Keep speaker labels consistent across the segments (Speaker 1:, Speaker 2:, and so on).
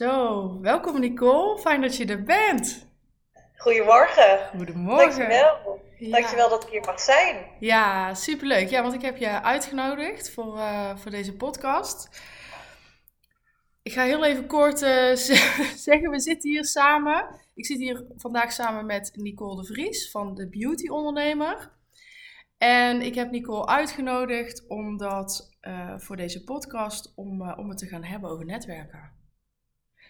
Speaker 1: Zo, welkom Nicole. Fijn dat je er bent.
Speaker 2: Goedemorgen.
Speaker 1: Goedemorgen.
Speaker 2: Dankjewel. Ja. Dankjewel dat ik hier mag zijn.
Speaker 1: Ja, superleuk. Ja, want ik heb je uitgenodigd voor, uh, voor deze podcast. Ik ga heel even kort uh, zeggen, we zitten hier samen. Ik zit hier vandaag samen met Nicole de Vries van de Beauty Ondernemer. En ik heb Nicole uitgenodigd omdat, uh, voor deze podcast om, om het te gaan hebben over netwerken.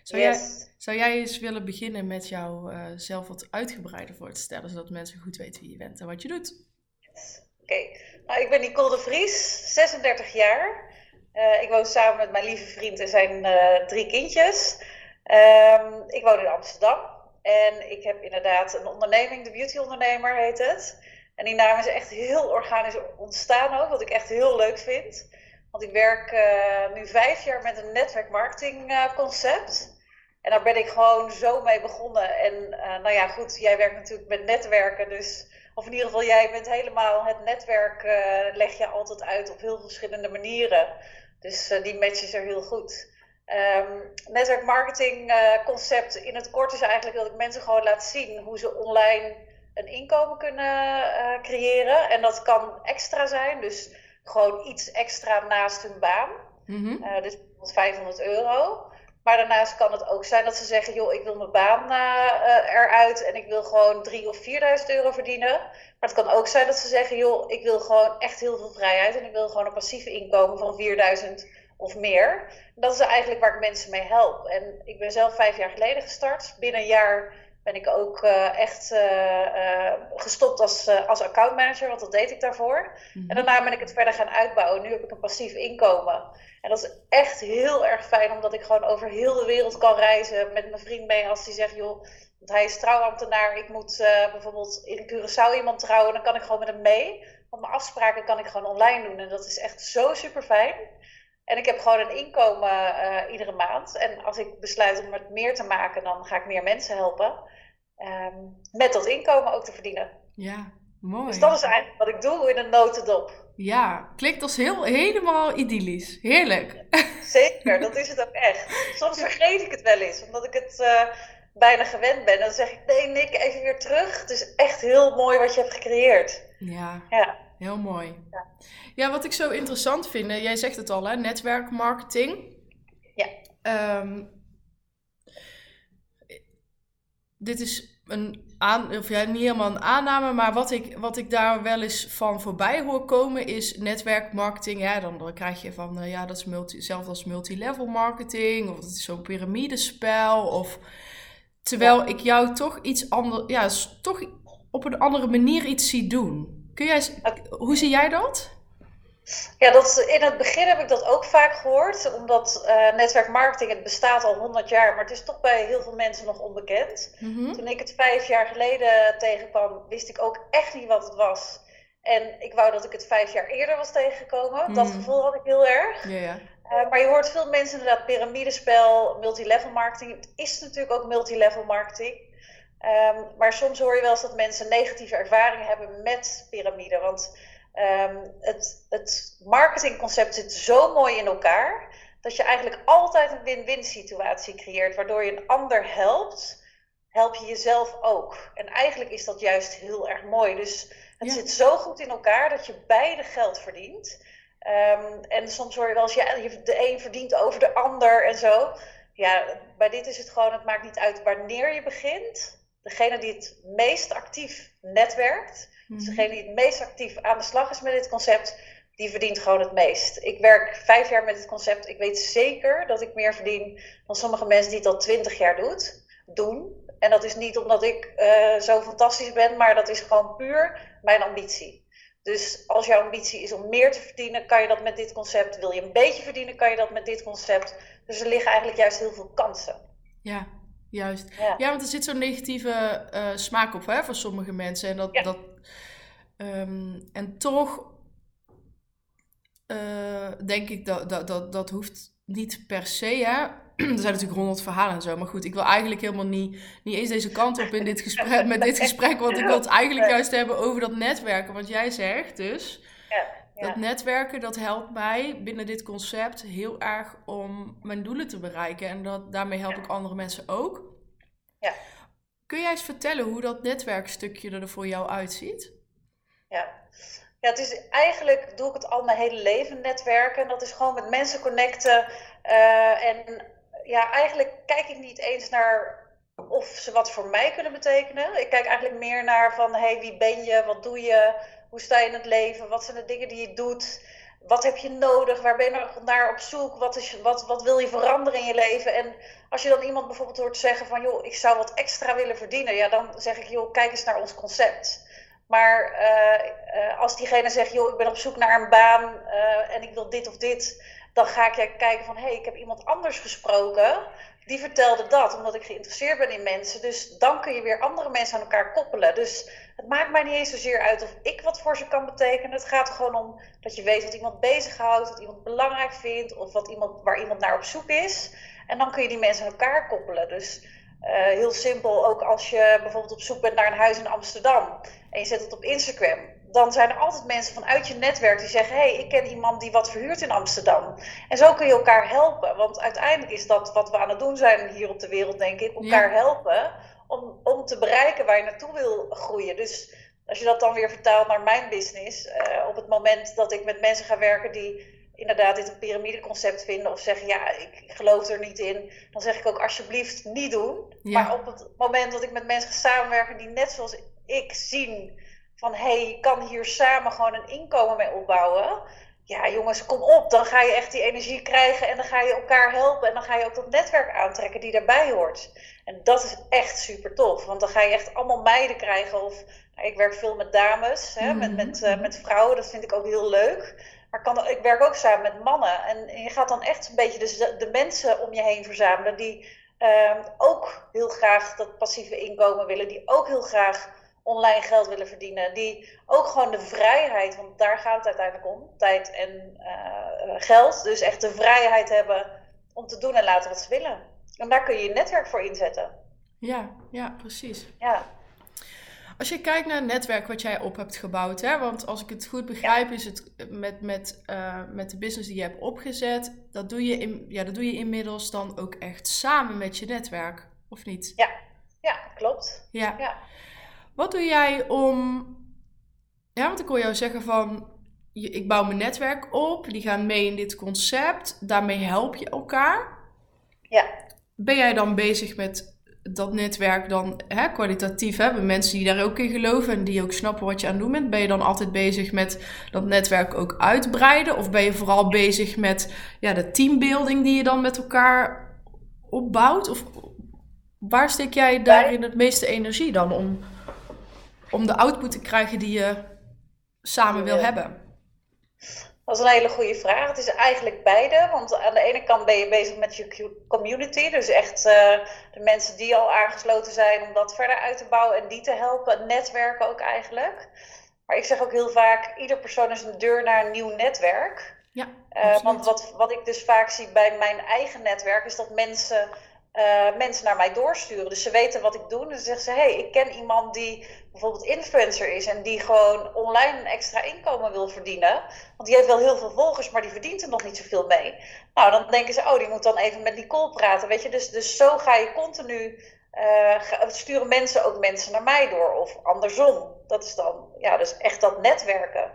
Speaker 1: Zou, jij, zou jij eens willen beginnen met jouzelf uh, wat uitgebreider voor te stellen, zodat mensen goed weten wie je bent en wat je doet?
Speaker 2: Yes. Oké, okay. nou, ik ben Nicole de Vries, 36 jaar. Uh, ik woon samen met mijn lieve vriend en zijn uh, drie kindjes. Um, ik woon in Amsterdam en ik heb inderdaad een onderneming, de Beauty Ondernemer heet het. En die naam is echt heel organisch ontstaan ook, wat ik echt heel leuk vind. Want ik werk uh, nu vijf jaar met een netwerkmarketing uh, concept. En daar ben ik gewoon zo mee begonnen. En uh, nou ja, goed, jij werkt natuurlijk met netwerken. Dus, of in ieder geval, jij bent helemaal het netwerk, leg je altijd uit op heel verschillende manieren. Dus die match is er heel goed. Um, netwerkmarketing concept in het kort is eigenlijk dat ik mensen gewoon laat zien hoe ze online een inkomen kunnen creëren. En dat kan extra zijn. Dus gewoon iets extra naast hun baan. Mm-hmm. uh, dus bijvoorbeeld 500 euro. Maar daarnaast kan het ook zijn dat ze zeggen: joh, ik wil mijn baan uh, eruit en ik wil gewoon 3.000 of 4.000 euro verdienen. Maar het kan ook zijn dat ze zeggen: joh, ik wil gewoon echt heel veel vrijheid en ik wil gewoon een passief inkomen van 4.000 of meer. Dat is eigenlijk waar ik mensen mee help. En ik ben zelf vijf jaar geleden gestart. Binnen een jaar ben ik ook uh, echt uh, uh, gestopt als, als accountmanager, want dat deed ik daarvoor. Mm-hmm. En daarna ben ik het verder gaan uitbouwen. Nu heb ik een passief inkomen. En dat is echt heel erg fijn, omdat ik gewoon over heel de wereld kan reizen met mijn vriend mee. Als die zegt, joh, want hij is trouwambtenaar, ik moet bijvoorbeeld in Curaçao iemand trouwen, dan kan ik gewoon met hem mee. Want mijn afspraken kan ik gewoon online doen. En dat is echt zo super fijn. En ik heb gewoon een inkomen uh, iedere maand. En als ik besluit om het meer te maken, dan ga ik meer mensen helpen. Um, met dat inkomen ook te verdienen.
Speaker 1: Ja, mooi.
Speaker 2: Dus dat is eigenlijk wat ik doe in een notendop.
Speaker 1: Ja, klinkt als heel, helemaal idyllisch. Heerlijk.
Speaker 2: Zeker, dat is het ook echt. Soms vergeet ik het wel eens, omdat ik het uh, bijna gewend ben. Dan zeg ik, nee Nick, even weer terug. Het is echt heel mooi wat je hebt gecreëerd.
Speaker 1: Ja, ja. Heel mooi. Ja. ja, wat ik zo interessant vind, jij zegt het al, hè, netwerkmarketing.
Speaker 2: Ja.
Speaker 1: Um, dit is een aan, of ja, niet helemaal een aanname, maar wat ik, wat ik daar wel eens van voorbij hoor komen is netwerkmarketing. Ja, dan, dan krijg je van, uh, ja, dat is multi, hetzelfde als multilevel marketing, of het is zo'n piramidespel. Of, terwijl ik jou toch iets anders, ja, toch op een andere manier iets zie doen. Kun jij, hoe zie jij dat?
Speaker 2: Ja, dat, in het begin heb ik dat ook vaak gehoord, omdat uh, netwerkmarketing, het bestaat al 100 jaar, maar het is toch bij heel veel mensen nog onbekend. Mm-hmm. Toen ik het vijf jaar geleden tegenkwam, wist ik ook echt niet wat het was. En ik wou dat ik het vijf jaar eerder was tegengekomen. Mm. Dat gevoel had ik heel erg.
Speaker 1: Yeah, yeah.
Speaker 2: Uh, maar je hoort veel mensen inderdaad piramidespel, multilevel marketing. Het is natuurlijk ook multilevel marketing. Um, maar soms hoor je wel eens dat mensen negatieve ervaringen hebben met piramide. Want Um, het, het marketingconcept zit zo mooi in elkaar dat je eigenlijk altijd een win-win situatie creëert, waardoor je een ander helpt, help je jezelf ook. En eigenlijk is dat juist heel erg mooi. Dus het ja. zit zo goed in elkaar dat je beide geld verdient. Um, en soms hoor je wel eens, ja, de een verdient over de ander en zo. Ja, bij dit is het gewoon, het maakt niet uit wanneer je begint. Degene die het meest actief netwerkt, dus degene die het meest actief aan de slag is met dit concept, die verdient gewoon het meest. Ik werk vijf jaar met dit concept. Ik weet zeker dat ik meer verdien dan sommige mensen die het al twintig jaar doet, doen. En dat is niet omdat ik uh, zo fantastisch ben, maar dat is gewoon puur mijn ambitie. Dus als jouw ambitie is om meer te verdienen, kan je dat met dit concept. Wil je een beetje verdienen, kan je dat met dit concept. Dus er liggen eigenlijk juist heel veel kansen.
Speaker 1: Ja, juist. Ja, ja want er zit zo'n negatieve uh, smaak op hè, voor sommige mensen. En dat, ja. dat Um, en toch uh, denk ik dat, dat, dat dat hoeft niet per se. Hè? er zijn natuurlijk honderd verhalen en zo. Maar goed, ik wil eigenlijk helemaal niet, niet eens deze kant op in dit gesprek, met dit gesprek. Want ik wil het eigenlijk juist hebben over dat netwerken. Want jij zegt dus.
Speaker 2: Ja,
Speaker 1: Dat netwerken, dat helpt mij binnen dit concept heel erg om mijn doelen te bereiken. En dat, daarmee help ik andere mensen ook.
Speaker 2: Ja.
Speaker 1: Kun jij eens vertellen hoe dat netwerkstukje er voor jou uitziet?
Speaker 2: Ja. Ja, het is eigenlijk doe ik het al mijn hele leven netwerken. En dat is gewoon met mensen connecten. Uh, en ja, eigenlijk kijk ik niet eens naar of ze wat voor mij kunnen betekenen. Ik kijk eigenlijk meer naar van, hey, wie ben je? Wat doe je? Hoe sta je in het leven? Wat zijn de dingen die je doet? Wat heb je nodig? Waar ben je naar op zoek? Wat, is, wat, wat wil je veranderen in je leven? En als je dan iemand bijvoorbeeld hoort zeggen van, joh, ik zou wat extra willen verdienen. Ja, dan zeg ik, joh, kijk eens naar ons concept. Maar uh, als diegene zegt, joh, ik ben op zoek naar een baan uh, en ik wil dit of dit, dan ga ik kijken van, hé, hey, ik heb iemand anders gesproken die vertelde dat, omdat ik geïnteresseerd ben in mensen. Dus dan kun je weer andere mensen aan elkaar koppelen. Dus het maakt mij niet eens zozeer uit of ik wat voor ze kan betekenen. Het gaat er gewoon om dat je weet wat iemand bezighoudt, wat iemand belangrijk vindt, of wat iemand, waar iemand naar op zoek is. En dan kun je die mensen aan elkaar koppelen. Dus uh, heel simpel, ook als je bijvoorbeeld op zoek bent naar een huis in Amsterdam en je zet het op Instagram dan zijn er altijd mensen vanuit je netwerk die zeggen: Hé, hey, ik ken iemand die wat verhuurt in Amsterdam. En zo kun je elkaar helpen. Want uiteindelijk is dat wat we aan het doen zijn hier op de wereld, denk ik: elkaar helpen om, om te bereiken waar je naartoe wil groeien. Dus als je dat dan weer vertaalt naar mijn business, uh, op het moment dat ik met mensen ga werken die inderdaad dit een piramideconcept vinden of zeggen ja, ik geloof er niet in, dan zeg ik ook alsjeblieft niet doen. Maar op het moment dat ik met mensen ga samenwerken die net zoals ik zien van hé, hey, je kan hier samen gewoon een inkomen mee opbouwen. Ja, jongens, kom op. Dan ga je echt die energie krijgen en dan ga je elkaar helpen. En dan ga je ook dat netwerk aantrekken die daarbij hoort. En dat is echt super tof. Want dan ga je echt allemaal meiden krijgen. Of nou, ik werk veel met dames, hè, met, met, uh, met vrouwen. Dat vind ik ook heel leuk. Maar kan, ik werk ook samen met mannen. En je gaat dan echt een beetje de, de mensen om je heen verzamelen. Die uh, ook heel graag dat passieve inkomen willen. Die ook heel graag online geld willen verdienen. Die ook gewoon de vrijheid, want daar gaat het uiteindelijk om, tijd en uh, geld. Dus echt de vrijheid hebben om te doen en laten wat ze willen. En daar kun je je netwerk voor inzetten.
Speaker 1: Ja, ja, precies.
Speaker 2: Ja.
Speaker 1: Als je kijkt naar het netwerk wat jij op hebt gebouwd, hè, want als ik het goed begrijp, is het met, met, uh, met de business die je hebt opgezet, dat doe, je in, ja, dat doe je inmiddels dan ook echt samen met je netwerk, of niet?
Speaker 2: Ja, ja klopt.
Speaker 1: Ja. ja. Wat doe jij om. Ja, want ik hoor jou zeggen van. Ik bouw mijn netwerk op, die gaan mee in dit concept, daarmee help je elkaar.
Speaker 2: Ja.
Speaker 1: Ben jij dan bezig met dat netwerk dan hè, kwalitatief hebben mensen die daar ook in geloven en die ook snappen wat je aan het doen bent? Ben je dan altijd bezig met dat netwerk ook uitbreiden? Of ben je vooral bezig met ja, de teambuilding die je dan met elkaar opbouwt? Of waar steek jij daarin het meeste energie dan om? Om de output te krijgen die je samen wil hebben?
Speaker 2: Dat is een hele goede vraag. Het is eigenlijk beide. Want aan de ene kant ben je bezig met je community. Dus echt uh, de mensen die al aangesloten zijn, om dat verder uit te bouwen en die te helpen. Netwerken ook eigenlijk. Maar ik zeg ook heel vaak: ieder persoon is een deur naar een nieuw netwerk.
Speaker 1: Ja,
Speaker 2: uh, want wat, wat ik dus vaak zie bij mijn eigen netwerk, is dat mensen uh, mensen naar mij doorsturen. Dus ze weten wat ik doe. En dan zeggen ze: hey, ik ken iemand die bijvoorbeeld influencer is en die gewoon online een extra inkomen wil verdienen. Want die heeft wel heel veel volgers, maar die verdient er nog niet zoveel mee. Nou, dan denken ze: oh, die moet dan even met Nicole praten. Weet je, dus, dus zo ga je continu. Uh, sturen mensen ook mensen naar mij door, of andersom. Dat is dan ja, dus echt dat netwerken.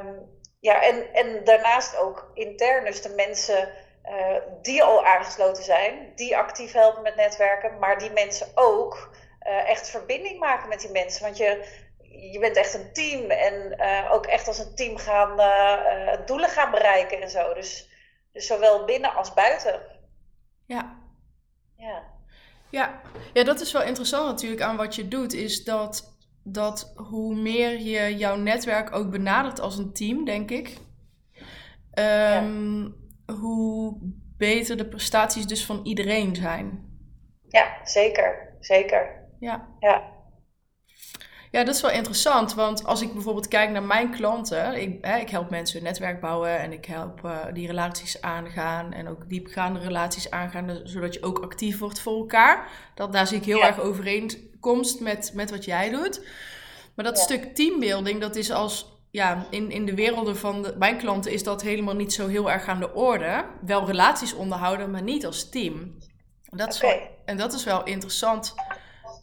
Speaker 2: Um, ja, en, en daarnaast ook intern, dus de mensen uh, die al aangesloten zijn, die actief helpen met netwerken, maar die mensen ook uh, echt verbinding maken met die mensen. Want je, je bent echt een team en uh, ook echt als een team gaan doelen gaan bereiken en zo. Dus, dus zowel binnen als buiten.
Speaker 1: Ja.
Speaker 2: Ja.
Speaker 1: Ja. ja, dat is wel interessant natuurlijk aan wat je doet, is dat, dat hoe meer je jouw netwerk ook benadert als een team, denk ik. Um, ja hoe beter de prestaties dus van iedereen zijn.
Speaker 2: Ja, zeker. Zeker.
Speaker 1: Ja.
Speaker 2: Ja.
Speaker 1: Ja, dat is wel interessant, want als ik bijvoorbeeld kijk naar mijn klanten, ik, hè, ik help mensen een netwerk bouwen en ik help uh, die relaties aangaan en ook diepgaande relaties aangaan, zodat je ook actief wordt voor elkaar. Dat, daar zie ik heel erg overeenkomst met, met wat jij doet. Maar dat stuk teambuilding, dat is als ja, in, in de werelden van de, mijn klanten is dat helemaal niet zo heel erg aan de orde. Wel relaties onderhouden, maar niet als team. Dat is wel, en dat is wel interessant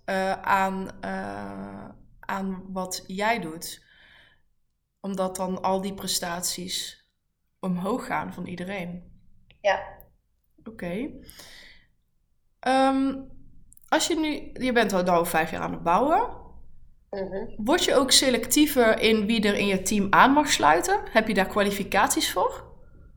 Speaker 1: uh, aan, uh, aan wat jij doet. Omdat dan al die prestaties omhoog gaan van iedereen.
Speaker 2: Ja.
Speaker 1: Oké. Okay. Um, als je nu, je bent al nou vijf jaar aan het bouwen. Mm Word je ook selectiever in wie er in je team aan mag sluiten? Heb je daar kwalificaties voor?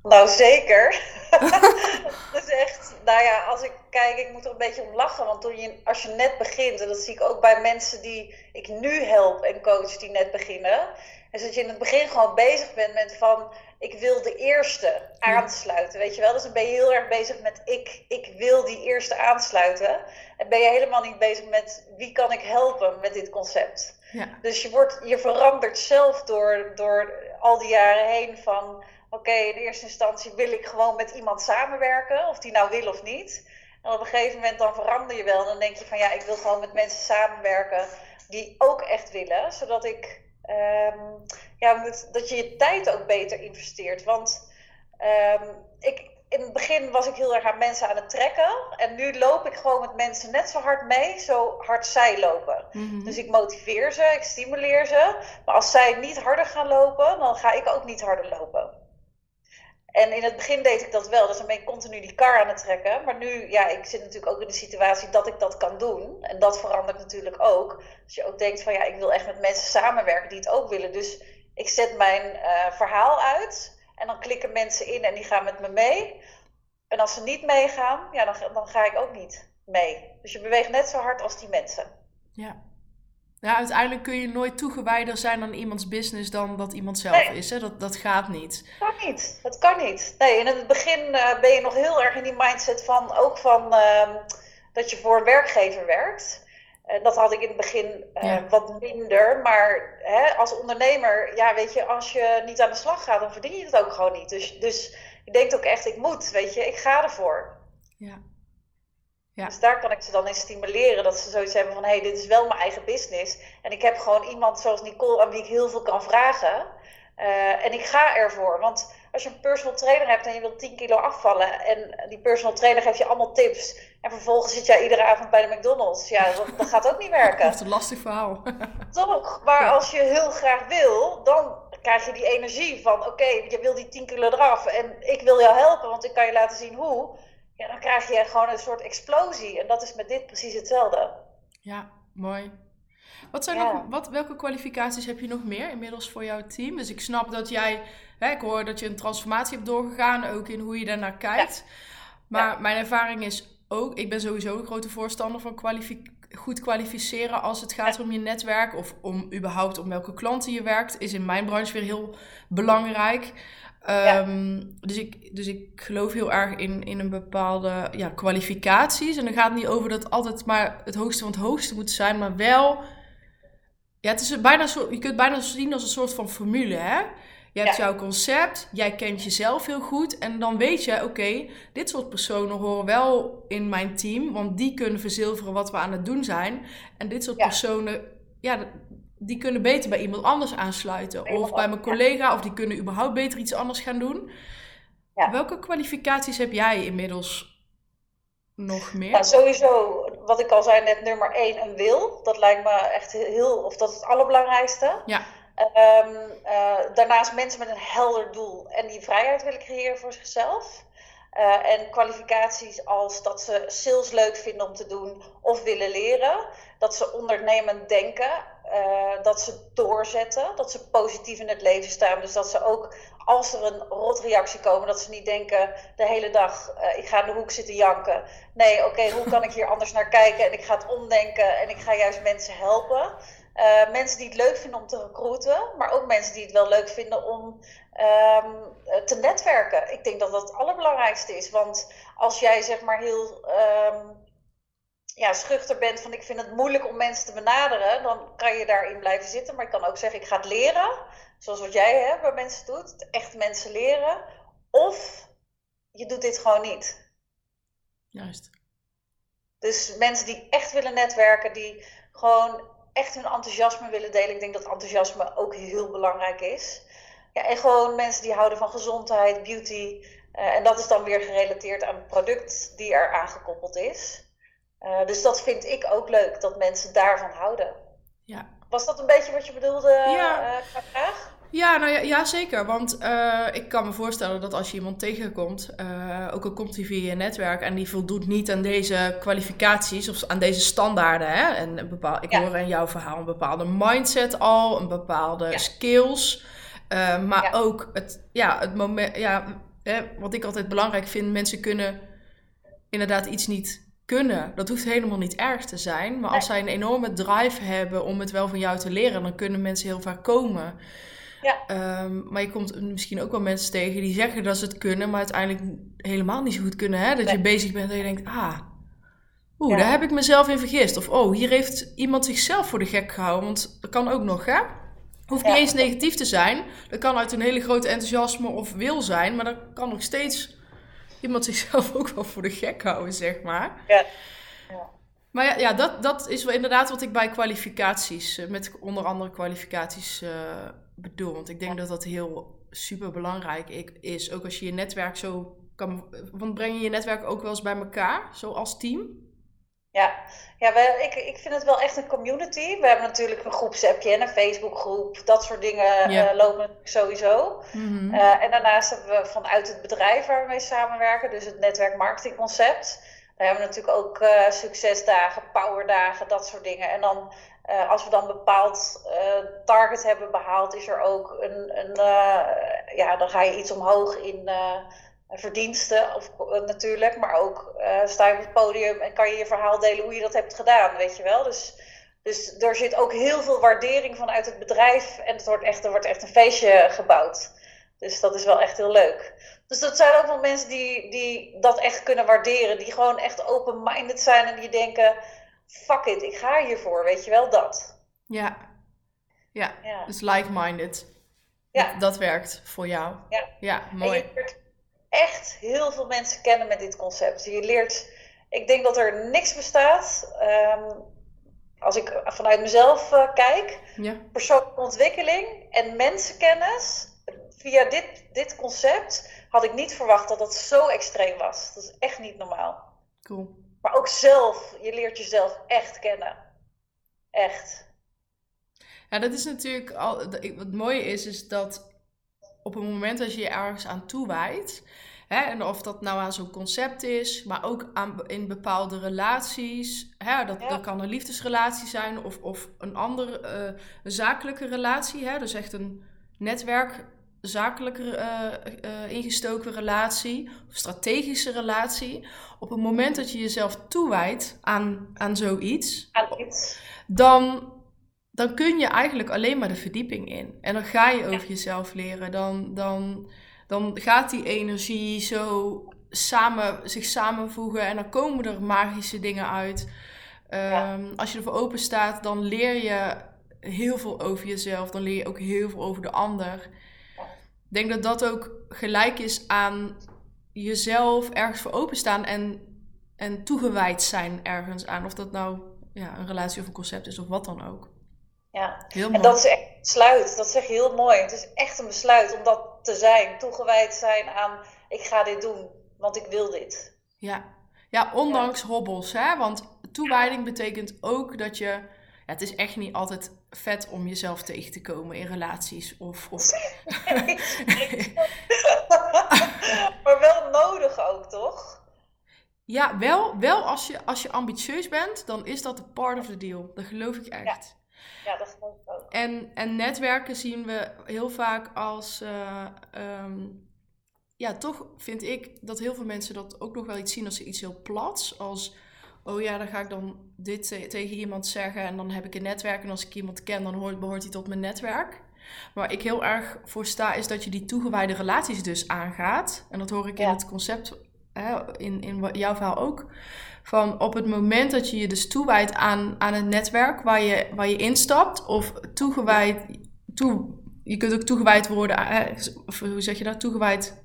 Speaker 2: Nou, zeker. dat is echt, nou ja, als ik kijk, ik moet er een beetje om lachen. Want toen je, als je net begint, en dat zie ik ook bij mensen die ik nu help en coach die net beginnen. Is dat je in het begin gewoon bezig bent met van, ik wil de eerste aansluiten, weet je wel. Dus dan ben je heel erg bezig met ik, ik wil die eerste aansluiten. En ben je helemaal niet bezig met wie kan ik helpen met dit concept. Ja. Dus je, wordt, je verandert zelf door, door al die jaren heen van... Oké, in eerste instantie wil ik gewoon met iemand samenwerken, of die nou wil of niet. En op een gegeven moment dan verander je wel. En dan denk je van ja, ik wil gewoon met mensen samenwerken die ook echt willen. Zodat ik um, ja, dat je je tijd ook beter investeert. Want um, ik, in het begin was ik heel erg aan mensen aan het trekken. En nu loop ik gewoon met mensen net zo hard mee, zo hard zij lopen. Mhm. Dus ik motiveer ze, ik stimuleer ze. Maar als zij niet harder gaan lopen, dan ga ik ook niet harder lopen. En in het begin deed ik dat wel, dus dan ben ik continu die kar aan het trekken. Maar nu, ja, ik zit natuurlijk ook in de situatie dat ik dat kan doen. En dat verandert natuurlijk ook. Als je ook denkt van, ja, ik wil echt met mensen samenwerken die het ook willen. Dus ik zet mijn uh, verhaal uit en dan klikken mensen in en die gaan met me mee. En als ze niet meegaan, ja, dan, dan ga ik ook niet mee. Dus je beweegt net zo hard als die mensen.
Speaker 1: Ja. Ja, uiteindelijk kun je nooit toegewijder zijn aan iemands business dan dat iemand zelf is. Hè? Dat, dat gaat niet.
Speaker 2: Dat kan niet. Dat kan niet. Nee, in het begin uh, ben je nog heel erg in die mindset van ook van uh, dat je voor een werkgever werkt. Uh, dat had ik in het begin uh, wat minder. Maar hè, als ondernemer, ja, weet je, als je niet aan de slag gaat, dan verdien je het ook gewoon niet. Dus, dus je denkt ook echt, ik moet, weet je, ik ga ervoor.
Speaker 1: Ja.
Speaker 2: Ja. Dus daar kan ik ze dan in stimuleren dat ze zoiets hebben van hé, hey, dit is wel mijn eigen business. En ik heb gewoon iemand zoals Nicole aan wie ik heel veel kan vragen. Uh, en ik ga ervoor. Want als je een personal trainer hebt en je wilt 10 kilo afvallen en die personal trainer geeft je allemaal tips en vervolgens zit jij iedere avond bij de McDonald's, ja, dat, dat gaat ook niet werken.
Speaker 1: Dat is een lastig verhaal.
Speaker 2: Toch? Maar als je heel graag wil, dan krijg je die energie van oké, je wil die 10 kilo eraf en ik wil jou helpen, want ik kan je laten zien hoe ja, dan krijg je gewoon een soort explosie. En dat is met dit precies hetzelfde.
Speaker 1: Ja, mooi. Wat zijn nog, wat, welke kwalificaties heb je nog meer inmiddels voor jouw team? Dus ik snap dat jij, hè, ik hoor dat je een transformatie hebt doorgegaan, ook in hoe je daarnaar kijkt. Maar mijn ervaring is ook, ik ben sowieso een grote voorstander van goed kwalificeren als het gaat om je netwerk of om überhaupt om welke klanten je werkt, is in mijn branche weer heel belangrijk. Ehm, dus, ik, dus ik geloof heel erg in, in een bepaalde ja, kwalificaties. En dan gaat het niet over dat altijd maar het hoogste van het hoogste moet zijn, maar wel. Ja, het is bijna zo, je kunt het bijna zien als een soort van formule. Hè? Je hebt jouw concept, jij kent jezelf heel goed. En dan weet je, oké, dit soort personen horen wel in mijn team. Want die kunnen verzilveren wat we aan het doen zijn. En dit soort personen, ja, die kunnen beter bij iemand anders aansluiten. Of bij mijn collega, of die kunnen überhaupt beter iets anders gaan doen. Ja. Welke kwalificaties heb jij inmiddels nog meer?
Speaker 2: Nou, sowieso, wat ik al zei net, nummer één, een wil. Dat lijkt me echt heel, of dat is het allerbelangrijkste.
Speaker 1: Ja.
Speaker 2: Um, uh, daarnaast mensen met een helder doel en die vrijheid willen creëren voor zichzelf. Uh, en kwalificaties als dat ze sales leuk vinden om te doen of willen leren. Dat ze ondernemend denken. Uh, dat ze doorzetten. Dat ze positief in het leven staan. Dus dat ze ook als er een rotreactie komen, dat ze niet denken de hele dag: uh, ik ga in de hoek zitten janken. Nee, oké, hoe kan ik hier anders naar kijken? En ik ga het omdenken en ik ga juist mensen helpen. Uh, mensen die het leuk vinden om te recruiten, maar ook mensen die het wel leuk vinden om um, te netwerken. Ik denk dat dat het allerbelangrijkste is. Want als jij zeg maar heel um, ja, schuchter bent van ik vind het moeilijk om mensen te benaderen, dan kan je daarin blijven zitten. Maar ik kan ook zeggen ik ga het leren, zoals wat jij hè, bij mensen doet, echt mensen leren. Of je doet dit gewoon niet.
Speaker 1: Juist.
Speaker 2: Dus mensen die echt willen netwerken, die gewoon echt hun enthousiasme willen delen. Ik denk dat enthousiasme ook heel belangrijk is. Ja, en gewoon mensen die houden van gezondheid, beauty. Uh, en dat is dan weer gerelateerd aan het product die er aangekoppeld is. Uh, dus dat vind ik ook leuk, dat mensen daarvan houden.
Speaker 1: Ja.
Speaker 2: Was dat een beetje wat je bedoelde ja. vraag?
Speaker 1: Ja, nou ja, ja zeker. Want uh, ik kan me voorstellen dat als je iemand tegenkomt, uh, ook al komt hij via je netwerk en die voldoet niet aan deze kwalificaties of aan deze standaarden. Hè? En een bepaal, ik ja. hoor in jouw verhaal een bepaalde mindset al, een bepaalde ja. skills. Uh, maar ook het, ja, het moment, ja, hè, wat ik altijd belangrijk vind, mensen kunnen inderdaad iets niet kunnen. Dat hoeft helemaal niet erg te zijn. Maar als zij een enorme drive hebben om het wel van jou te leren, dan kunnen mensen heel vaak komen.
Speaker 2: Ja.
Speaker 1: Um, maar je komt misschien ook wel mensen tegen die zeggen dat ze het kunnen, maar uiteindelijk helemaal niet zo goed kunnen. Hè? Dat nee. je bezig bent en je denkt, ah, oeh, ja. daar heb ik mezelf in vergist. Of oh, hier heeft iemand zichzelf voor de gek gehouden. Want dat kan ook nog, hè? Hoeft niet eens negatief te zijn. Dat kan uit een hele grote enthousiasme of wil zijn, maar dat kan nog steeds iemand zichzelf ook wel voor de gek houden, zeg maar.
Speaker 2: Ja.
Speaker 1: Maar ja, ja dat, dat is wel inderdaad wat ik bij kwalificaties, eh, met onder andere kwalificaties uh, bedoel. Want ik denk ja. dat dat heel super belangrijk is. Ook als je je netwerk zo kan. Want breng je je netwerk ook wel eens bij elkaar, zo als team?
Speaker 2: Ja, ja we, ik, ik vind het wel echt een community. We hebben natuurlijk een groepsappje en een Facebookgroep. Dat soort dingen uh, lopen sowieso.
Speaker 1: Mm -hmm.
Speaker 2: uh, en daarnaast hebben we vanuit het bedrijf waar we mee samenwerken, dus het netwerk marketingconcept. Daar hebben we natuurlijk ook uh, succesdagen, powerdagen, dat soort dingen. En dan uh, als we dan bepaald uh, target hebben behaald, is er ook een, een uh, ja, dan ga je iets omhoog in verdiensten of, natuurlijk, maar ook sta je op het podium en kan je je verhaal delen hoe je dat hebt gedaan, weet je wel. Dus, dus er zit ook heel veel waardering vanuit het bedrijf en het wordt echt, er wordt echt een feestje gebouwd. Dus dat is wel echt heel leuk. Dus dat zijn ook wel mensen die, die dat echt kunnen waarderen, die gewoon echt open-minded zijn en die denken fuck it, ik ga hiervoor, weet je wel, dat.
Speaker 1: Ja, ja. ja. dus like-minded.
Speaker 2: Ja.
Speaker 1: Dat, dat, werkt voor jou.
Speaker 2: Ja,
Speaker 1: ja mooi.
Speaker 2: Echt heel veel mensen kennen met dit concept. Je leert, ik denk dat er niks bestaat, um, als ik vanuit mezelf uh, kijk,
Speaker 1: ja.
Speaker 2: persoonlijke ontwikkeling en mensenkennis. Via dit, dit concept had ik niet verwacht dat dat zo extreem was. Dat is echt niet normaal.
Speaker 1: Cool.
Speaker 2: Maar ook zelf, je leert jezelf echt kennen. Echt.
Speaker 1: Ja, dat is natuurlijk al. Wat mooie is, is dat op het moment dat je je ergens aan toewijdt. Hè, en of dat nou aan zo'n concept is, maar ook aan, in bepaalde relaties. Hè, dat, ja. dat kan een liefdesrelatie zijn of, of een andere uh, een zakelijke relatie. Hè, dus echt een netwerk zakelijke uh, uh, ingestoken relatie of strategische relatie. Op het moment dat je jezelf toewijdt aan, aan zoiets,
Speaker 2: aan iets.
Speaker 1: Dan, dan kun je eigenlijk alleen maar de verdieping in. En dan ga je over jezelf leren. Dan, dan, dan gaat die energie zo samen, zich samenvoegen en dan komen er magische dingen uit. Um, ja. Als je ervoor open staat, dan leer je heel veel over jezelf. Dan leer je ook heel veel over de ander. Ik denk dat dat ook gelijk is aan jezelf ergens voor openstaan en, en toegewijd zijn ergens aan. Of dat nou ja, een relatie of een concept is of wat dan ook.
Speaker 2: Ja, heel en dat is echt een besluit. Dat zeg je heel mooi. Het is echt een besluit om dat te zijn. Toegewijd zijn aan, ik ga dit doen, want ik wil dit.
Speaker 1: Ja, ja ondanks ja. hobbels. Hè? Want toewijding betekent ook dat je... Ja, het is echt niet altijd vet om jezelf tegen te komen in relaties. Of, of...
Speaker 2: maar wel nodig ook, toch?
Speaker 1: Ja, wel, wel als, je, als je ambitieus bent, dan is dat een part of the deal. Dat geloof ik echt.
Speaker 2: Ja, dat geloof ik ook.
Speaker 1: En, en netwerken zien we heel vaak als... Uh, um, ja, toch vind ik dat heel veel mensen dat ook nog wel iets zien als iets heel plats. Als oh ja, dan ga ik dan dit te tegen iemand zeggen en dan heb ik een netwerk. En als ik iemand ken, dan hoort, behoort hij tot mijn netwerk. Waar ik heel erg voor sta, is dat je die toegewijde relaties dus aangaat. En dat hoor ik ja. in het concept, hè, in, in jouw verhaal ook. Van op het moment dat je je dus toewijdt aan, aan het netwerk waar je, waar je instapt, of toegewijd, toe, je kunt ook toegewijd worden, hè, of hoe zeg je dat, toegewijd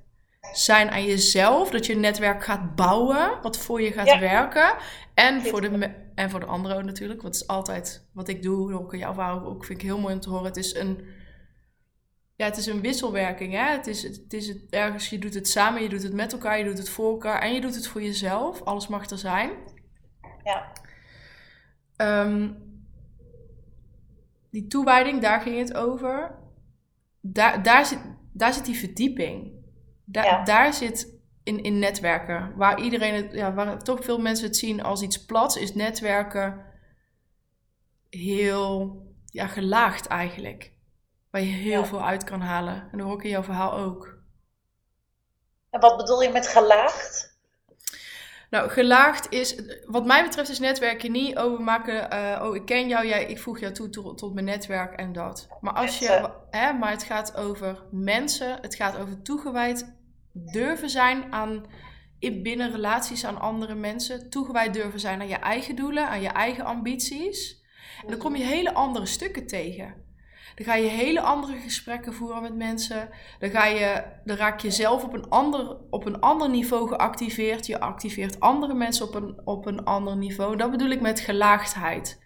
Speaker 1: zijn aan jezelf. Dat je een netwerk gaat bouwen, wat voor je gaat werken. En voor, de, en voor de anderen natuurlijk. Wat is altijd wat ik doe, ik jouw verhaal ook, vind ik heel mooi om te horen. Het is een, ja, het is een wisselwerking. Hè? Het is, het is het, ergens, je doet het samen, je doet het met elkaar, je doet het voor elkaar en je doet het voor jezelf. Alles mag er zijn.
Speaker 2: Ja.
Speaker 1: Um, die toewijding, daar ging het over. Daar, daar, zit, daar zit die verdieping. Daar, daar zit in, in netwerken, waar iedereen het, ja, waar toch veel mensen het zien als iets plats, is netwerken heel ja, gelaagd eigenlijk. Waar je heel veel uit kan halen. En dat hoor ik in jouw verhaal ook.
Speaker 2: En wat bedoel je met gelaagd?
Speaker 1: Nou, gelaagd is, wat mij betreft is netwerken niet, oh we maken, uh, oh ik ken jou, jij, ik voeg jou toe tot, tot mijn netwerk en dat. Maar, als je, hè, maar het gaat over mensen, het gaat over toegewijd durven zijn aan, binnen relaties aan andere mensen, toegewijd durven zijn aan je eigen doelen, aan je eigen ambities. En dan kom je hele andere stukken tegen. Dan ga je hele andere gesprekken voeren met mensen. Dan, ga je, dan raak je zelf op een, ander, op een ander niveau geactiveerd. Je activeert andere mensen op een, op een ander niveau. Dat bedoel ik met gelaagdheid.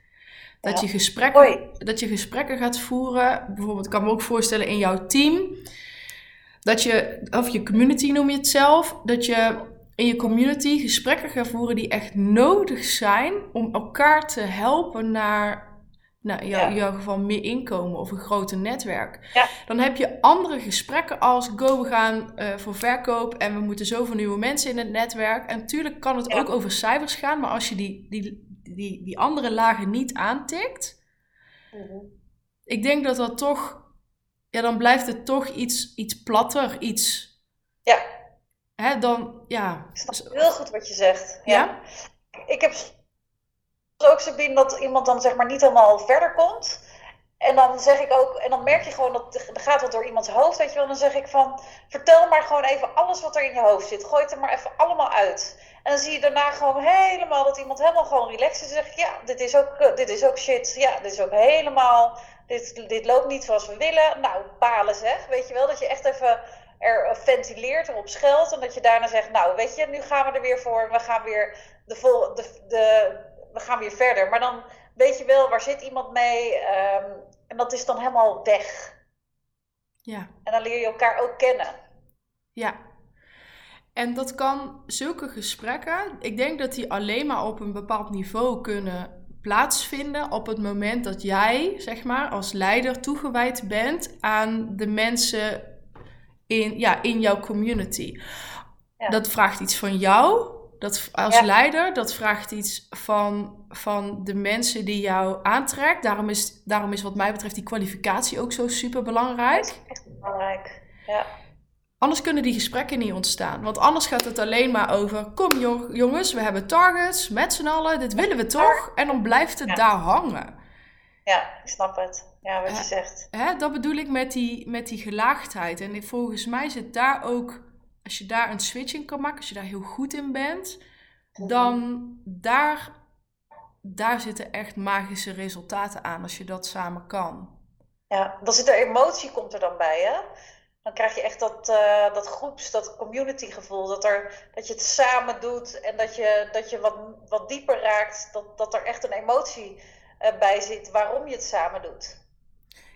Speaker 1: Dat, je gesprekken, dat je gesprekken gaat voeren. Bijvoorbeeld, ik kan me ook voorstellen in jouw team. Dat je, of je community noem je het zelf. Dat je in je community gesprekken gaat voeren die echt nodig zijn om elkaar te helpen naar nou, in, jou, jouw geval meer inkomen of een groter netwerk.
Speaker 2: Ja.
Speaker 1: Dan heb je andere gesprekken als go, we gaan uh, voor verkoop en we moeten zoveel nieuwe mensen in het netwerk. En natuurlijk kan het ook over cijfers gaan, maar als je die, die, die, die andere lagen niet aantikt,
Speaker 2: mhm.
Speaker 1: ik denk dat dat toch, ja, dan blijft het toch iets, iets platter, iets.
Speaker 2: Ja.
Speaker 1: Hè, dan, ja.
Speaker 2: Ik snap heel goed wat je zegt. ja? Ik heb ook Sabine dat iemand dan zeg maar niet helemaal verder komt. En dan zeg ik ook, en dan merk je gewoon dat er gaat wat door iemands hoofd, weet je wel. Dan zeg ik van, vertel maar gewoon even alles wat er in je hoofd zit. Gooi het er maar even allemaal uit. En dan zie je daarna gewoon helemaal dat iemand helemaal gewoon relaxed is. En zeg ik, ja, dit is ook, eh, dit is ook shit. Ja, dit is ook helemaal, dit, dit loopt niet zoals we willen. Nou, balen zeg, weet je wel. Dat je echt even er ventileert, erop scheldt. En dat je daarna zegt, nou, weet je, nu gaan we er weer voor. We gaan weer de, vol, de we gaan weer verder. Maar dan weet je wel, waar zit iemand mee? Ehm, en dat is dan helemaal weg.
Speaker 1: Ja.
Speaker 2: En dan leer je elkaar ook kennen.
Speaker 1: Ja. En dat kan zulke gesprekken, ik denk dat die alleen maar op een bepaald niveau kunnen plaatsvinden op het moment dat jij, zeg maar, als leider toegewijd bent aan de mensen in, ja, in jouw community. Ja. Dat vraagt iets van jou, dat, als leider, dat vraagt iets van, van de mensen die jou aantrekt. Daarom is, daarom is wat mij betreft die kwalificatie ook zo super belangrijk.
Speaker 2: Echt belangrijk, ja.
Speaker 1: Anders kunnen die gesprekken niet ontstaan. Want anders gaat het alleen maar over: kom jongens, we hebben targets met z'n allen, dit willen we toch? En dan blijft het daar hangen.
Speaker 2: Ja, ik snap het. Ja, wat je zegt.
Speaker 1: Hè, dat bedoel ik met die, met die gelaagdheid. En volgens mij zit daar ook als je daar een switch in kan maken, als je daar heel goed in bent, dan daar, daar zitten echt magische resultaten aan als je dat samen kan.
Speaker 2: Ja, dan zit er emotie komt er dan bij, hè? Dan krijg je echt dat, uh, dat groeps, dat community gevoel. Dat, er, dat je het samen doet en dat je, dat je wat, wat dieper raakt. Dat, dat er echt een emotie uh, bij zit waarom je het samen doet.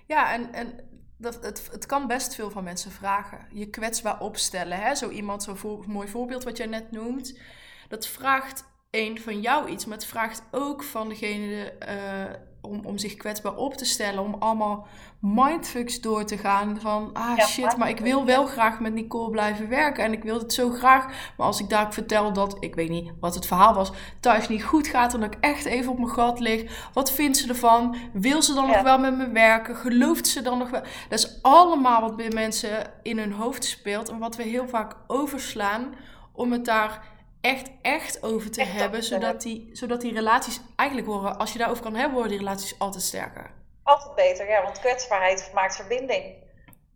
Speaker 1: Ja, en, en dat, het, het kan best veel van mensen vragen. Je kwetsbaar opstellen. Hè? Zo iemand, zo'n mooi voorbeeld wat jij net noemt. Dat vraagt een van jou iets, maar het vraagt ook van degene uh, om, om zich kwetsbaar op te stellen, om allemaal mindfucks door te gaan van, ah shit, maar ik wil wel graag met Nicole blijven werken en ik wil het zo graag, maar als ik daar vertel dat, ik weet niet wat het verhaal was, thuis niet goed gaat en dat ik echt even op mijn gat lig, wat vindt ze ervan? Wil ze dan nog wel met me werken? Gelooft ze dan nog wel? Dat is allemaal wat bij mensen in hun hoofd speelt en wat we heel vaak overslaan om het daar echt, echt over te hebben. Zodat die, zodat die relaties eigenlijk worden, als je daarover kan hebben, worden die relaties altijd sterker.
Speaker 2: Altijd beter, ja, want kwetsbaarheid maakt verbinding.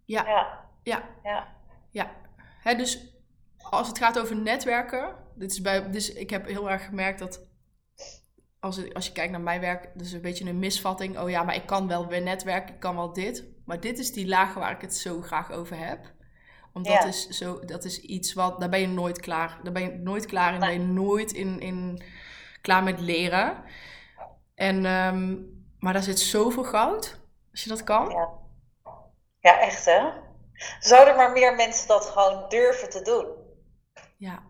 Speaker 1: Ja.
Speaker 2: Ja.
Speaker 1: Ja.
Speaker 2: ja.
Speaker 1: ja. Hè, dus als het gaat over netwerken, dit is bij, dus ik heb heel erg gemerkt dat als, als je kijkt naar mijn werk, dus een beetje een misvatting. Oh ja, maar ik kan wel weer netwerken, ik kan wel dit. Maar dit is die laag waar ik het zo graag over heb Want dat, is zo, dat is iets wat, daar ben je nooit klaar. Daar ben je nooit klaar in. Daar ben je nooit in, in klaar met leren. En, ehm, maar daar zit zoveel goud, als je dat kan.
Speaker 2: Ja, ja echt hè? Zouden maar meer mensen dat gewoon durven te doen?
Speaker 1: Ja.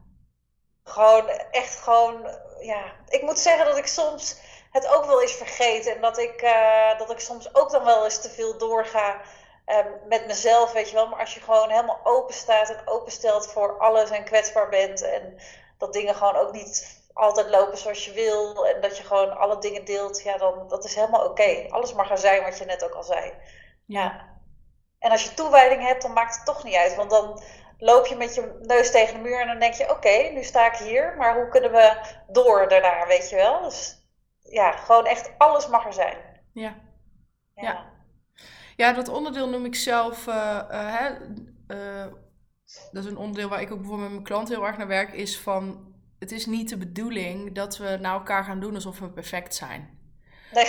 Speaker 2: Gewoon, echt gewoon, ja. Ik moet zeggen dat ik soms het ook wel eens vergeet. En dat ik, uh, dat ik soms ook dan wel eens te veel doorga um, met mezelf, weet je wel. Maar als je gewoon helemaal open staat en openstelt voor alles en kwetsbaar bent. En dat dingen gewoon ook niet altijd lopen zoals je wil. En dat je gewoon alle dingen deelt. Ja, dan dat is helemaal oké. Alles mag er zijn wat je net ook al zei. Ja. En als je toewijding hebt, dan maakt het toch niet uit. Want dan loop je met je neus tegen de muur en dan denk je: oké, nu sta ik hier. Maar hoe kunnen we door daarna, weet je wel? Dus ja, gewoon echt alles mag er zijn.
Speaker 1: Ja. Ja. ja. Dat onderdeel noem ik zelf. Uh, hè, uh, dat is een onderdeel waar ik ook bijvoorbeeld met mijn klant heel erg naar werk. Is van: het is niet de bedoeling dat we naar elkaar gaan doen alsof we perfect zijn. Nee.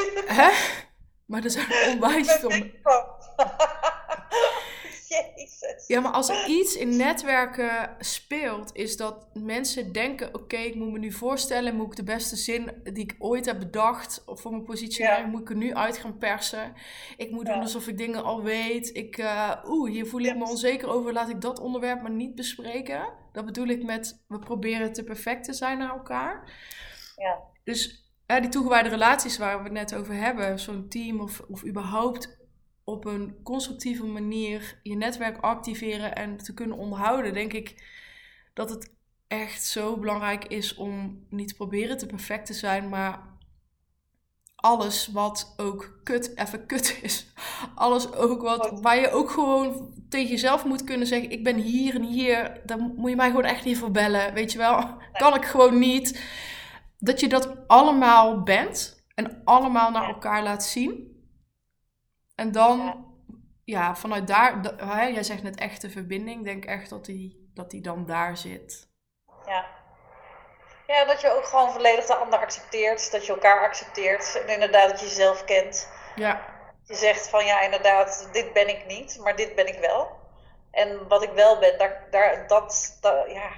Speaker 1: Hè? Maar er zijn onwijs veel. Ja, maar als er iets in netwerken speelt, is dat mensen denken: oké, ik moet me nu voorstellen, moet ik de beste zin die ik ooit heb bedacht voor mijn positionering, moet ik er nu uit gaan persen. Ik moet doen alsof ik dingen al weet. Ik, uh, oeh, hier voel ik me onzeker over, laat ik dat onderwerp maar niet bespreken. Dat bedoel ik met: we proberen te perfect te zijn naar elkaar.
Speaker 2: Ja.
Speaker 1: Dus die toegewijde relaties waar we het net over hebben, zo'n team of, of überhaupt op een constructieve manier je netwerk activeren en te kunnen onderhouden, denk ik dat het echt zo belangrijk is om niet te proberen te perfect te zijn, maar alles wat ook kut even kut is. Alles ook wat, waar je ook gewoon tegen jezelf moet kunnen zeggen: Ik ben hier en hier, dan moet je mij gewoon echt niet voor bellen. Weet je wel, kan ik gewoon niet. Dat je dat allemaal bent en allemaal naar elkaar laat zien. En dan, ja, vanuit daar, hè, jij zegt net echte verbinding, denk echt dat die, dat die dan daar zit.
Speaker 2: Ja. Ja, dat je ook gewoon volledig de ander accepteert, dat je elkaar accepteert en inderdaad dat je jezelf kent.
Speaker 1: Ja.
Speaker 2: Je zegt van ja, inderdaad, dit ben ik niet, maar dit ben ik wel. En wat ik wel ben, daar, daar, dat, dat, ja.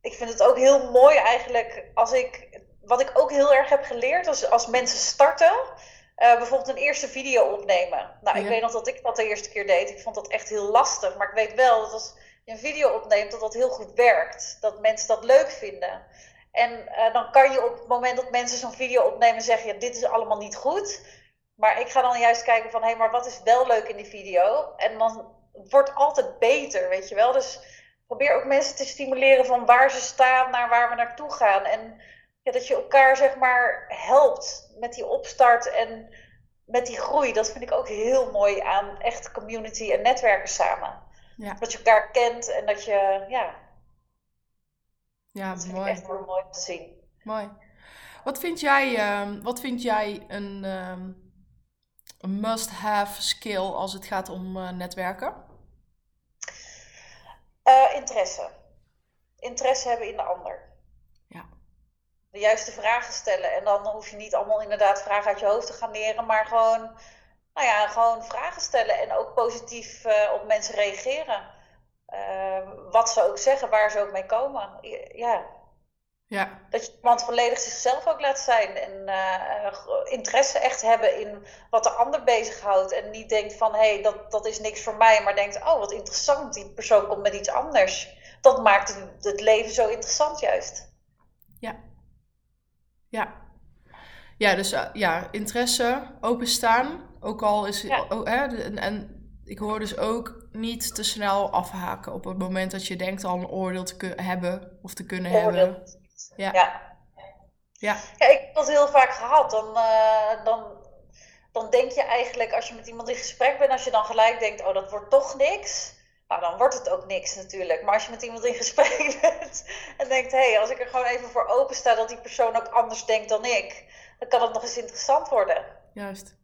Speaker 2: Ik vind het ook heel mooi eigenlijk als ik, wat ik ook heel erg heb geleerd, als, als mensen starten, uh, bijvoorbeeld een eerste video opnemen. Nou, ik weet nog dat ik dat de eerste keer deed. Ik vond dat echt heel lastig. Maar ik weet wel dat als je een video opneemt, dat dat heel goed werkt. Dat mensen dat leuk vinden. En uh, dan kan je op het moment dat mensen zo'n video opnemen zeggen: ja, dit is allemaal niet goed. Maar ik ga dan juist kijken van: hé, hey, maar wat is wel leuk in die video? En dan wordt altijd beter, weet je wel. Dus probeer ook mensen te stimuleren van waar ze staan naar waar we naartoe gaan. En ja, dat je elkaar zeg maar helpt met die opstart en met die groei. Dat vind ik ook heel mooi aan echt community en netwerken samen. Ja. Dat je elkaar kent en dat je, ja.
Speaker 1: Ja,
Speaker 2: dat
Speaker 1: mooi.
Speaker 2: echt heel mooi te zien.
Speaker 1: Mooi. Wat vind jij, uh, wat vind jij een, uh, een must-have skill als het gaat om uh, netwerken?
Speaker 2: Uh, interesse. Interesse hebben in de ander de juiste vragen stellen. En dan hoef je niet allemaal inderdaad vragen uit je hoofd te gaan leren, maar gewoon, nou ja, gewoon vragen stellen en ook positief uh, op mensen reageren. Uh, wat ze ook zeggen, waar ze ook mee komen. Ja.
Speaker 1: ja.
Speaker 2: Dat je iemand volledig zichzelf ook laat zijn en uh, interesse echt hebben in wat de ander bezighoudt. En niet denkt van hé, hey, dat, dat is niks voor mij, maar denkt oh wat interessant, die persoon komt met iets anders. Dat maakt het, het leven zo interessant juist.
Speaker 1: Ja, ja. Dus uh, ja, interesse, openstaan. Ook al is... Ja. Oh, hè, en, en, ik hoor dus ook niet te snel afhaken op het moment dat je denkt al een oordeel te hebben of te kunnen oordeel. hebben.
Speaker 2: Ja. ja. Ja. ja. ik heb dat heel vaak gehad. Dan, uh, dan, dan denk je eigenlijk, als je met iemand in gesprek bent, als je dan gelijk denkt, oh, dat wordt toch niks nou, dan wordt het ook niks natuurlijk. Maar als je met iemand in gesprek bent en denkt: hé, hey, als ik er gewoon even voor open sta dat die persoon ook anders denkt dan ik, dan kan het nog eens interessant worden.
Speaker 1: Juist.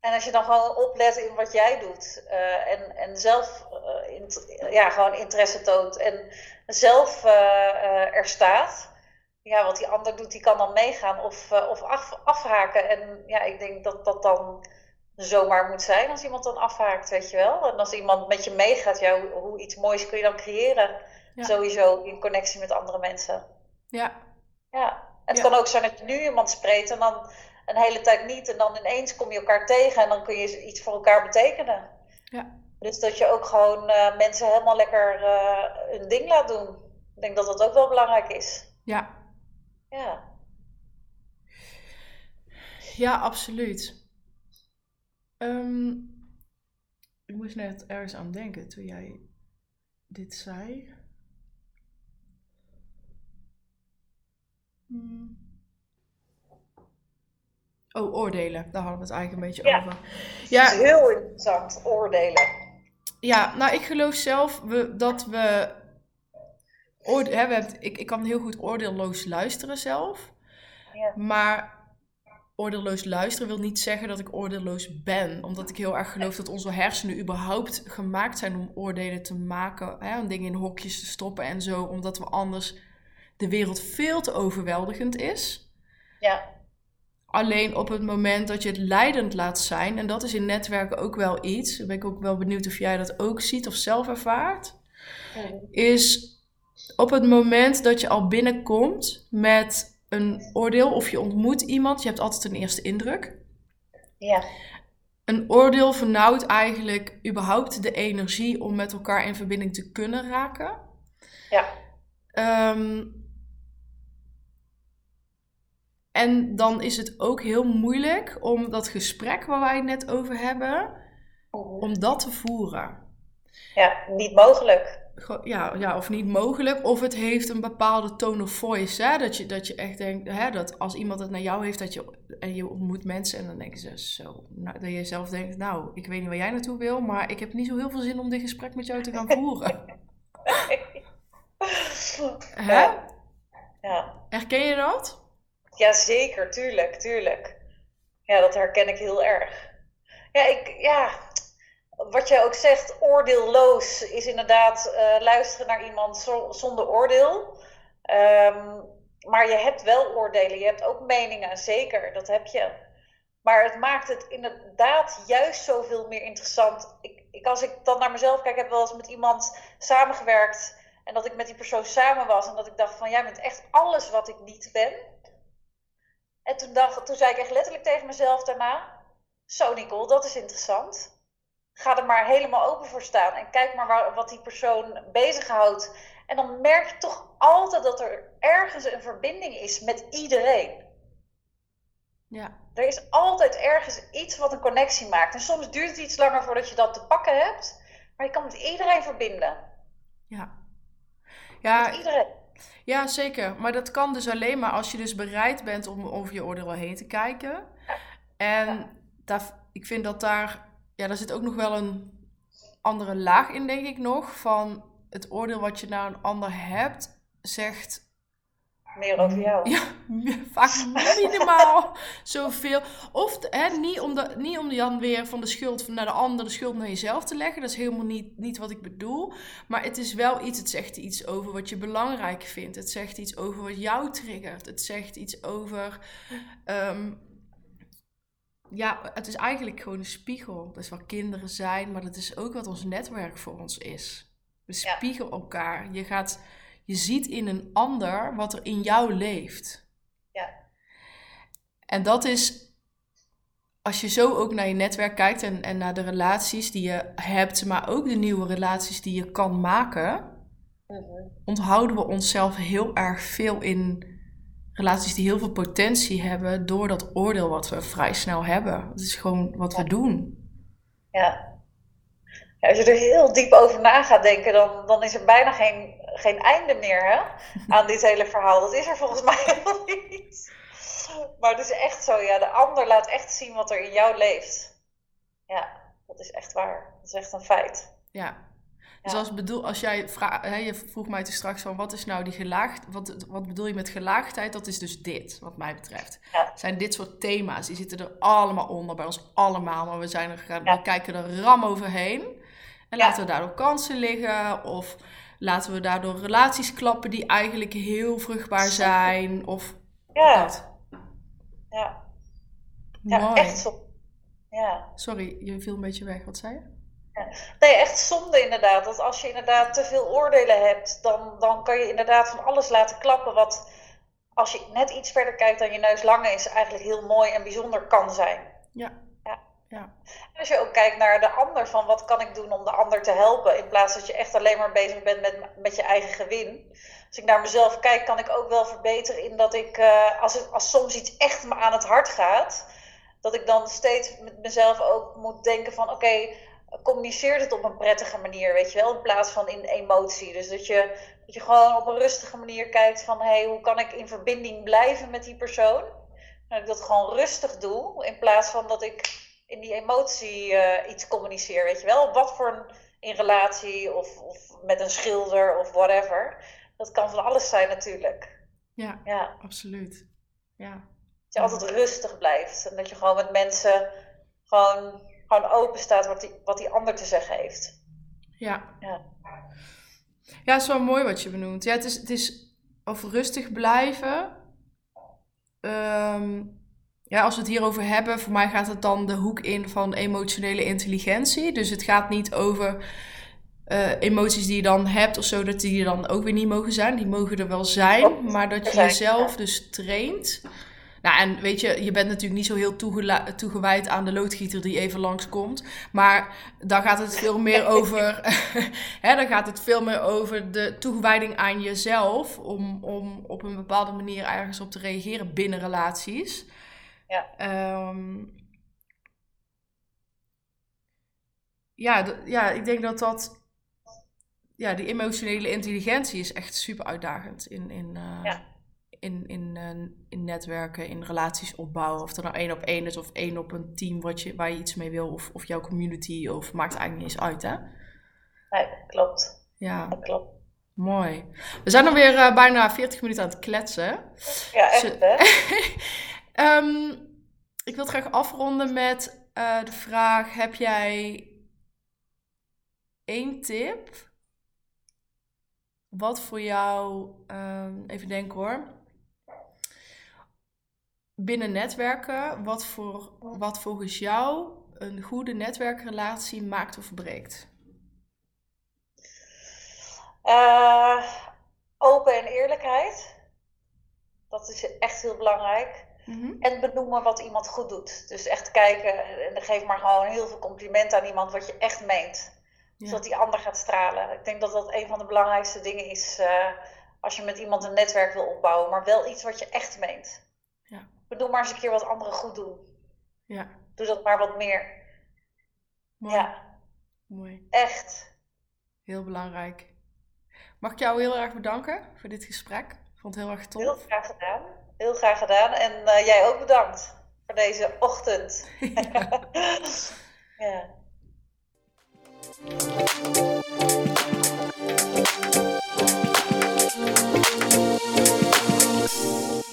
Speaker 2: En als je dan gewoon oplet in wat jij doet uh, en, en zelf uh, in, ja, gewoon interesse toont en zelf uh, er staat, ja, wat die ander doet, die kan dan meegaan of, of af, afhaken. En ja, ik denk dat dat dan zomaar moet zijn als iemand dan afhaakt, weet je wel. En als iemand met je meegaat, ja, hoe, hoe iets moois kun je dan creëren? Sowieso in connectie met andere mensen.
Speaker 1: Ja.
Speaker 2: Ja. Het kan ook zijn dat je nu iemand spreekt en dan een hele tijd niet. En dan ineens kom je elkaar tegen en dan kun je iets voor elkaar betekenen.
Speaker 1: Ja.
Speaker 2: Dus dat je ook gewoon uh, mensen helemaal lekker uh, hun ding laat doen. Ik denk dat dat ook wel belangrijk is.
Speaker 1: Ja.
Speaker 2: Ja.
Speaker 1: Ja, absoluut. Um, ik moest net ergens aan denken toen jij dit zei. Hmm. Oh, oordelen. Daar hadden we het eigenlijk een beetje
Speaker 2: ja.
Speaker 1: over.
Speaker 2: Ja, heel interessant. Oordelen.
Speaker 1: Ja, nou, ik geloof zelf we, dat we. Oorde, hè, we hebben, ik, ik kan heel goed oordeelloos luisteren zelf.
Speaker 2: Ja.
Speaker 1: Maar oordeelloos luisteren wil niet zeggen dat ik oordeelloos ben. Omdat ik heel erg geloof dat onze hersenen überhaupt gemaakt zijn om oordelen te maken. Hè, om dingen in hokjes te stoppen en zo. Omdat we anders de wereld veel te overweldigend is.
Speaker 2: Ja.
Speaker 1: Alleen op het moment dat je het leidend laat zijn, en dat is in netwerken ook wel iets, daar ben ik ook wel benieuwd of jij dat ook ziet of zelf ervaart, is op het moment dat je al binnenkomt met een oordeel of je ontmoet iemand, je hebt altijd een eerste indruk.
Speaker 2: Ja.
Speaker 1: Een oordeel vernauwt eigenlijk überhaupt de energie om met elkaar in verbinding te kunnen raken.
Speaker 2: Ja.
Speaker 1: Ehm, en dan is het ook heel moeilijk om dat gesprek waar wij het net over hebben, om dat te voeren.
Speaker 2: Ja, niet mogelijk.
Speaker 1: Ja, ja, of niet mogelijk. Of het heeft een bepaalde tone of voice. Hè? Dat, je, dat je echt denkt, hè, dat als iemand het naar jou heeft, dat je, en je ontmoet mensen en dan denken ze zo. Nou, dat je zelf denkt, nou, ik weet niet waar jij naartoe wil, maar ik heb niet zo heel veel zin om dit gesprek met jou te gaan voeren. hè?
Speaker 2: Ja.
Speaker 1: Herken je dat?
Speaker 2: Ja, zeker, tuurlijk, tuurlijk. Ja, dat herken ik heel erg. Ja, ik, ja, wat jij ook zegt, oordeelloos is inderdaad uh, luisteren naar iemand zonder oordeel. Um, maar je hebt wel oordelen, je hebt ook meningen, zeker, dat heb je. Maar het maakt het inderdaad juist zoveel meer interessant. Ik, ik, als ik dan naar mezelf kijk, ik heb wel eens met iemand samengewerkt en dat ik met die persoon samen was en dat ik dacht van jij bent echt alles wat ik niet ben. En toen, dacht, toen zei ik echt letterlijk tegen mezelf daarna: Zo, Nicole, dat is interessant. Ga er maar helemaal open voor staan en kijk maar waar, wat die persoon bezighoudt. En dan merk je toch altijd dat er ergens een verbinding is met iedereen.
Speaker 1: Ja.
Speaker 2: Er is altijd ergens iets wat een connectie maakt. En soms duurt het iets langer voordat je dat te pakken hebt, maar je kan met iedereen verbinden.
Speaker 1: Ja. Ja,
Speaker 2: met iedereen.
Speaker 1: Ja, zeker. Maar dat kan dus alleen maar als je dus bereid bent om over je oordeel heen te kijken. En daar, ik vind dat daar, ja, daar zit ook nog wel een andere laag in, denk ik nog. Van het oordeel wat je naar een ander hebt, zegt
Speaker 2: meer over jou.
Speaker 1: Ja, vaak minimaal zoveel. Of hè, niet, om de, niet om dan weer van de schuld naar de ander de schuld naar jezelf te leggen. Dat is helemaal niet, niet wat ik bedoel. Maar het is wel iets, het zegt iets over wat je belangrijk vindt. Het zegt iets over wat jou triggert. Het zegt iets over... Ehm, ja, het is eigenlijk gewoon een spiegel. Dat is waar kinderen zijn, maar dat is ook wat ons netwerk voor ons is. We spiegelen elkaar. Je gaat je ziet in een ander wat er in jou leeft.
Speaker 2: Ja.
Speaker 1: En dat is, als je zo ook naar je netwerk kijkt en, en naar de relaties die je hebt, maar ook de nieuwe relaties die je kan maken,
Speaker 2: mhm.
Speaker 1: onthouden we onszelf heel erg veel in relaties die heel veel potentie hebben door dat oordeel wat we vrij snel hebben. Dat is gewoon wat we doen.
Speaker 2: Ja. ja. Als je er heel diep over na gaat denken, dan, dan is er bijna geen geen einde meer hè, aan dit hele verhaal. Dat is er volgens mij helemaal niet. Maar het is echt zo, ja, de ander laat echt zien wat er in jou leeft. Ja, dat is echt waar. Dat is echt een feit.
Speaker 1: Ja. Dus als, bedoel, als jij je vroeg mij toen straks van wat is nou die gelaagd, wat, wat bedoel je met gelaagdheid? Dat is dus dit, wat mij betreft.
Speaker 2: Ja.
Speaker 1: Zijn dit soort thema's, die zitten er allemaal onder, bij ons allemaal, maar we, zijn er, we kijken er ram overheen. En laten we daardoor kansen liggen of laten we daardoor relaties klappen die eigenlijk heel vruchtbaar zijn. Of
Speaker 2: ja.
Speaker 1: dat.
Speaker 2: Ja. Ja, echt zo. Ja.
Speaker 1: Sorry, je viel een beetje weg. Wat zei je?
Speaker 2: Nee, echt zonde inderdaad. Dat als je inderdaad te veel oordelen hebt, dan, dan kan je inderdaad van alles laten klappen wat, als je net iets verder kijkt dan je neus lang is, eigenlijk heel mooi en bijzonder kan zijn.
Speaker 1: Ja.
Speaker 2: Ja.
Speaker 1: ja.
Speaker 2: En als je ook kijkt naar de ander, van wat kan ik doen om de ander te helpen, in plaats dat je echt alleen maar bezig bent met, met je eigen gewin. Als ik naar mezelf kijk, kan ik ook wel verbeteren in dat ik, uh, als, het, als soms iets echt me aan het hart gaat, dat ik dan steeds met mezelf ook moet denken van oké, okay, communiceert het op een prettige manier, weet je wel, in plaats van in emotie. Dus dat je, dat je gewoon op een rustige manier kijkt van, hé, hey, hoe kan ik in verbinding blijven met die persoon? Dat ik dat gewoon rustig doe, in plaats van dat ik in die emotie uh, iets communiceer, weet je wel. Wat voor een, in relatie of, of met een schilder of whatever. Dat kan van alles zijn natuurlijk.
Speaker 1: Ja,
Speaker 2: ja.
Speaker 1: absoluut. Ja.
Speaker 2: Dat je altijd rustig blijft en dat je gewoon met mensen gewoon gewoon open staat wat die, wat die ander te zeggen heeft.
Speaker 1: Ja.
Speaker 2: Ja,
Speaker 1: ja is wel mooi wat je benoemt. Ja, het is, het is over rustig blijven. Um, ja, als we het hierover hebben, voor mij gaat het dan de hoek in van emotionele intelligentie. Dus het gaat niet over uh, emoties die je dan hebt of zo, dat die er dan ook weer niet mogen zijn. Die mogen er wel zijn, maar dat je jezelf dus traint nou, en weet je, je bent natuurlijk niet zo heel toegewijd aan de loodgieter die even langskomt. Maar dan gaat het veel meer over. hè, dan gaat het veel meer over de toegewijding aan jezelf. Om, om op een bepaalde manier ergens op te reageren binnen relaties.
Speaker 2: Ja.
Speaker 1: Um, ja, ja, ik denk dat dat. Ja, die emotionele intelligentie is echt super uitdagend in. in uh,
Speaker 2: ja
Speaker 1: in, in, uh, in netwerken, in relaties opbouwen. Of er nou één op één is of één op een team wat je, waar je iets mee wil. Of, of jouw community. Of maakt eigenlijk niet eens uit, hè?
Speaker 2: Nee, klopt.
Speaker 1: Ja.
Speaker 2: Dat klopt.
Speaker 1: Mooi. We zijn alweer uh, bijna 40 minuten aan het kletsen.
Speaker 2: Ja, echt hè?
Speaker 1: um, ik wil het graag afronden met uh, de vraag: heb jij één tip wat voor jou, um, even denken hoor, binnen netwerken, wat, voor, wat volgens jou een goede netwerkrelatie maakt of verbreekt?
Speaker 2: Uh, open en eerlijkheid. Dat is echt heel belangrijk.
Speaker 1: Mm -hmm.
Speaker 2: En benoemen wat iemand goed doet. Dus echt kijken en geef maar gewoon heel veel complimenten aan iemand wat je echt meent. Ja. Zodat die ander gaat stralen. Ik denk dat dat een van de belangrijkste dingen is uh, als je met iemand een netwerk wil opbouwen. Maar wel iets wat je echt meent doe maar eens een keer wat anderen goed doen.
Speaker 1: Ja.
Speaker 2: Doe dat maar wat meer. Ja.
Speaker 1: Mooi.
Speaker 2: Echt.
Speaker 1: Heel belangrijk. Mag ik jou heel erg bedanken voor dit gesprek. Ik vond het heel erg tof.
Speaker 2: Heel graag gedaan. Heel graag gedaan. En eh, jij ook bedankt voor deze ochtend. ja.